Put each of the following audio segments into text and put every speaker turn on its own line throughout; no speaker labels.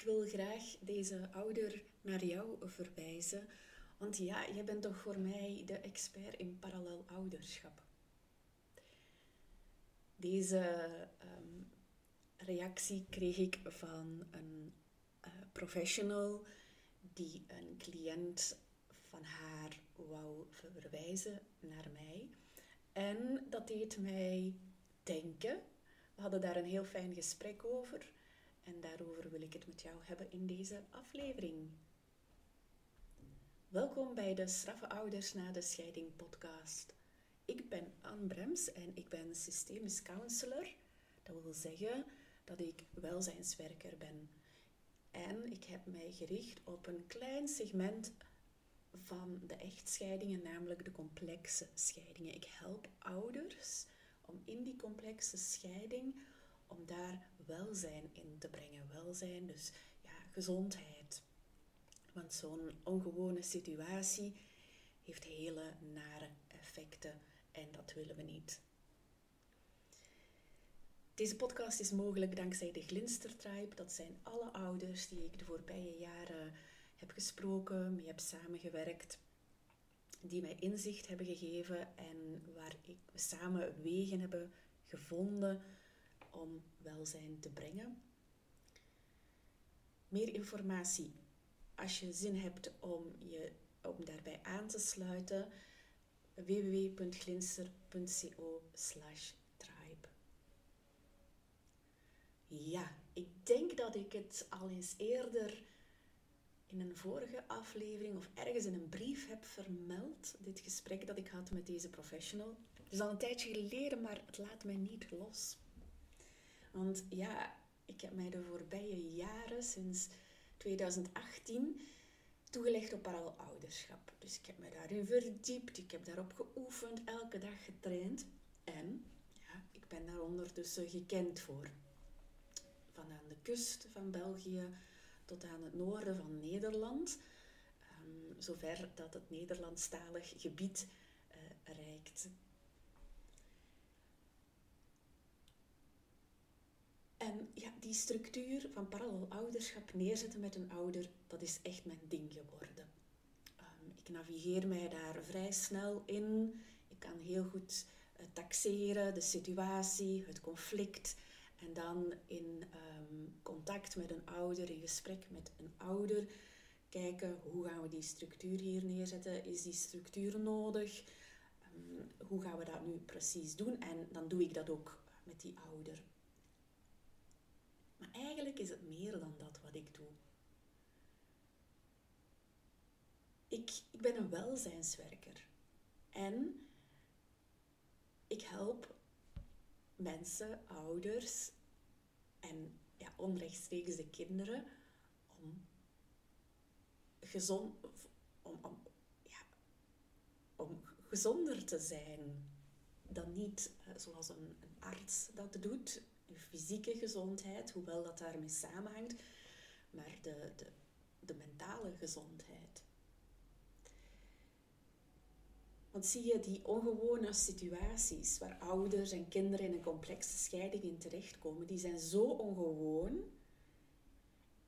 ik wil graag deze ouder naar jou verwijzen. Want ja, jij bent toch voor mij de expert in parallel ouderschap. Deze ehm, reactie kreeg ik van een uh, professional die een cliënt van haar wou verwijzen naar mij. En dat deed mij denken. We hadden daar een heel fijn gesprek over. En daarover wil ik het met jou hebben in deze aflevering. Welkom bij de Straffe Ouders na de Scheiding podcast. Ik ben Anne Brems en ik ben systemisch counselor. Dat wil zeggen dat ik welzijnswerker ben. En ik heb mij gericht op een klein segment van de echtscheidingen, namelijk de complexe scheidingen. Ik help ouders om in die complexe scheiding, om daar welzijn in te brengen. Welzijn, dus ja, gezondheid. Want zo'n ongewone situatie heeft hele nare effecten en dat willen we niet. Deze podcast is mogelijk dankzij de Glinster Tribe. Dat zijn alle ouders die ik de voorbije jaren heb gesproken, mee heb samengewerkt, die mij inzicht hebben gegeven en waar ik samen wegen hebben gevonden om welzijn te brengen. Meer informatie als je zin hebt om je om daarbij aan te sluiten www.glinster.co/tribe. Ja, ik denk dat ik het al eens eerder in een vorige aflevering of ergens in een brief heb vermeld, dit gesprek dat ik had met deze professional. Het is al een tijdje geleden, maar het laat mij niet los. Want ja, ik heb mij de voorbije jaren, sinds 2018, toegelegd op parallel ouderschap. Dus ik heb me daarin verdiept, ik heb daarop geoefend, elke dag getraind. En ja, ik ben daar ondertussen gekend voor. Van aan de kust van België tot aan het noorden van Nederland, um, zover dat het Nederlandstalig gebied uh, reikt. En ja, die structuur van parallel ouderschap neerzetten met een ouder, dat is echt mijn ding geworden. Um, ik navigeer mij daar vrij snel in. Ik kan heel goed uh, taxeren, de situatie, het conflict. En dan in um, contact met een ouder, in gesprek met een ouder, kijken hoe gaan we die structuur hier neerzetten. Is die structuur nodig? Hoe gaan we dat nu precies doen? En dan doe ik dat ook met die ouder. Maar eigenlijk is het meer dan dat wat ik doe. Ik, ik ben een welzijnswerker. En ik help mensen, ouders en ja, onrechtstreeks de kinderen om gezond, om, om, ja, om gezonder te zijn dan niet eh, zoals een, een arts dat doet, fysieke gezondheid, hoewel dat daarmee samenhangt, maar de, de, de mentale gezondheid. Want zie je die ongewone situaties waar ouders en kinderen in een complexe scheiding in terechtkomen, die zijn zo ongewoon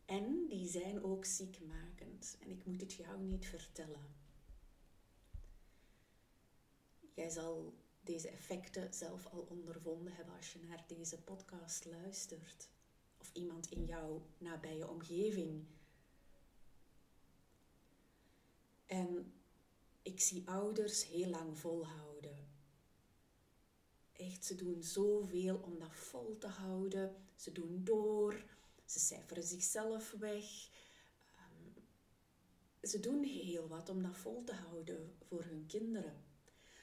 en die zijn ook ziekmakend. En ik moet het jou niet vertellen. Jij zal deze effecten zelf al ondervonden hebben als je naar deze podcast luistert. Of iemand in jouw nabije omgeving. En ik zie ouders heel lang volhouden. Echt, ze doen zoveel om dat vol te houden. Ze doen door. Ze cijferen zichzelf weg. Ehm, ze doen heel wat om dat vol te houden voor hun kinderen.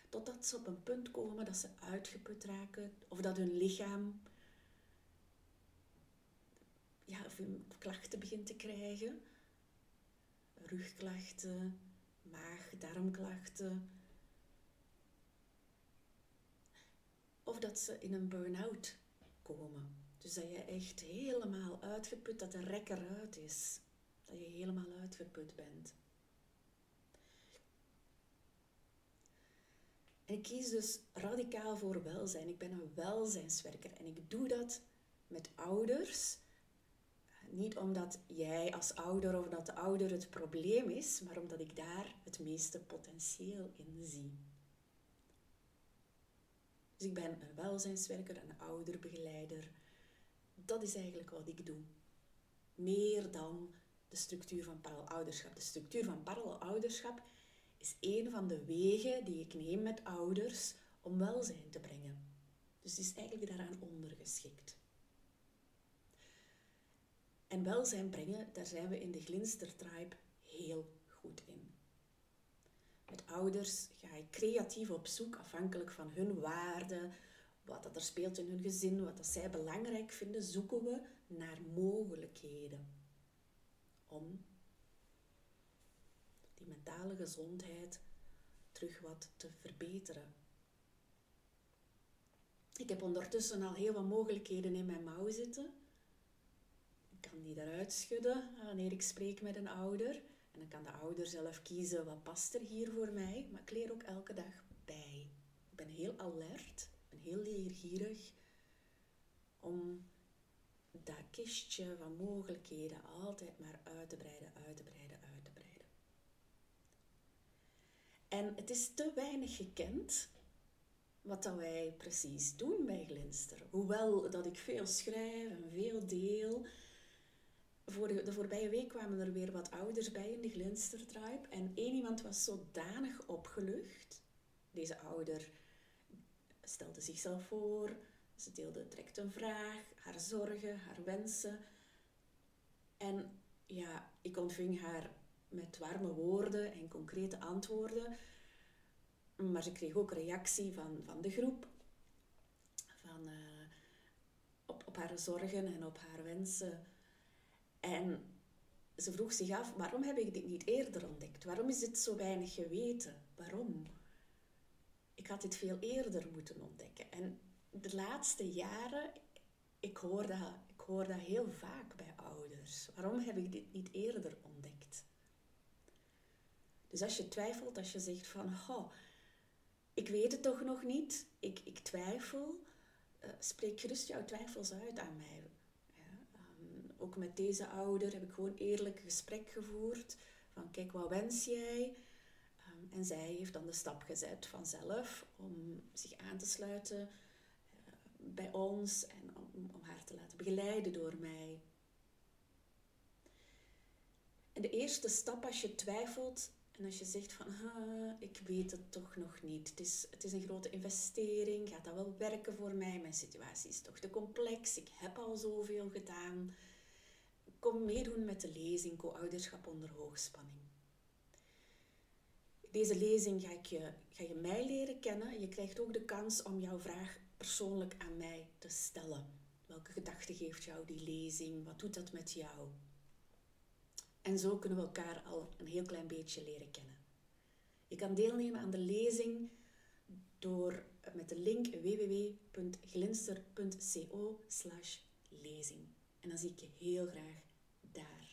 Totdat ze op een punt komen dat ze uitgeput raken of dat hun lichaam ja, klachten begint te krijgen. Rugklachten, maag-darmklachten. Of dat ze in een burn-out komen. Dus dat je echt helemaal uitgeput, dat de rek eruit is. Dat je helemaal uitgeput bent. En ik kies dus radicaal voor welzijn. Ik ben een welzijnswerker en ik doe dat met ouders Niet omdat jij als ouder of dat de ouder het probleem is, maar omdat ik daar het meeste potentieel in zie. Dus ik ben een welzijnswerker, een ouderbegeleider. Dat is eigenlijk wat ik doe. Meer dan de structuur van parallelouderschap. De structuur van parallelouderschap is een van de wegen die ik neem met ouders om welzijn te brengen. Dus is eigenlijk daaraan ondergeschikt. En welzijn brengen, daar zijn we in de Glinster Tribe heel goed in. Met ouders ga ik creatief op zoek, afhankelijk van hun waarden, wat dat er speelt in hun gezin, wat dat zij belangrijk vinden, zoeken we naar mogelijkheden om die mentale gezondheid terug wat te verbeteren. Ik heb ondertussen al heel wat mogelijkheden in mijn mouw zitten. Ik kan die eruit schudden wanneer ik spreek met een ouder. En dan kan de ouder zelf kiezen wat past er hier voor mij. Maar ik leer ook elke dag bij. Ik ben heel alert, ik ben heel leergierig om dat kistje van mogelijkheden altijd maar uit te breiden, uit te breiden, uit te breiden. En het is te weinig gekend wat wij precies doen bij Glinster. Hoewel dat ik veel schrijf en veel deel. Voor de, voorbije week kwamen er weer wat ouders bij in de Glinster Tribe. En één iemand was zodanig opgelucht. Deze ouder stelde zichzelf voor. Ze deelde direct een vraag, haar zorgen, haar wensen. En ja, ik ontving haar met warme woorden en concrete antwoorden. Maar ze kreeg ook reactie van, van de groep. Van, uh, op, op haar zorgen en op haar wensen. En ze vroeg zich af, waarom heb ik dit niet eerder ontdekt? Waarom is dit zo weinig geweten? Waarom? Ik had dit veel eerder moeten ontdekken. En de laatste jaren, ik hoor, dat, ik hoor dat heel vaak bij ouders. Waarom heb ik dit niet eerder ontdekt? Dus als je twijfelt, als je zegt van, oh, ik weet het toch nog niet, ik, ik twijfel, uh, spreek gerust jouw twijfels uit aan mij. Ja, um, ook met deze ouder heb ik gewoon eerlijk gesprek gevoerd van kijk, wat wens jij? Um, en zij heeft dan de stap gezet vanzelf om zich aan te sluiten uh, bij ons en om, om haar te laten begeleiden door mij. En de eerste stap als je twijfelt, en als je zegt van, ah, ik weet het toch nog niet. Het is, het is een grote investering. Gaat dat wel werken voor mij? Mijn situatie is toch te complex. Ik heb al zoveel gedaan. Kom meedoen met de lezing Co-ouderschap onder hoogspanning. Deze lezing ga, ik je, ga je mij leren kennen. Je krijgt ook de kans om jouw vraag persoonlijk aan mij te stellen. Welke gedachte geeft jou die lezing? Wat doet dat met jou? En zo kunnen we elkaar al een heel klein beetje leren kennen. Je kan deelnemen aan de lezing door met de link www.glinster.co lezing. En dan zie ik je heel graag daar.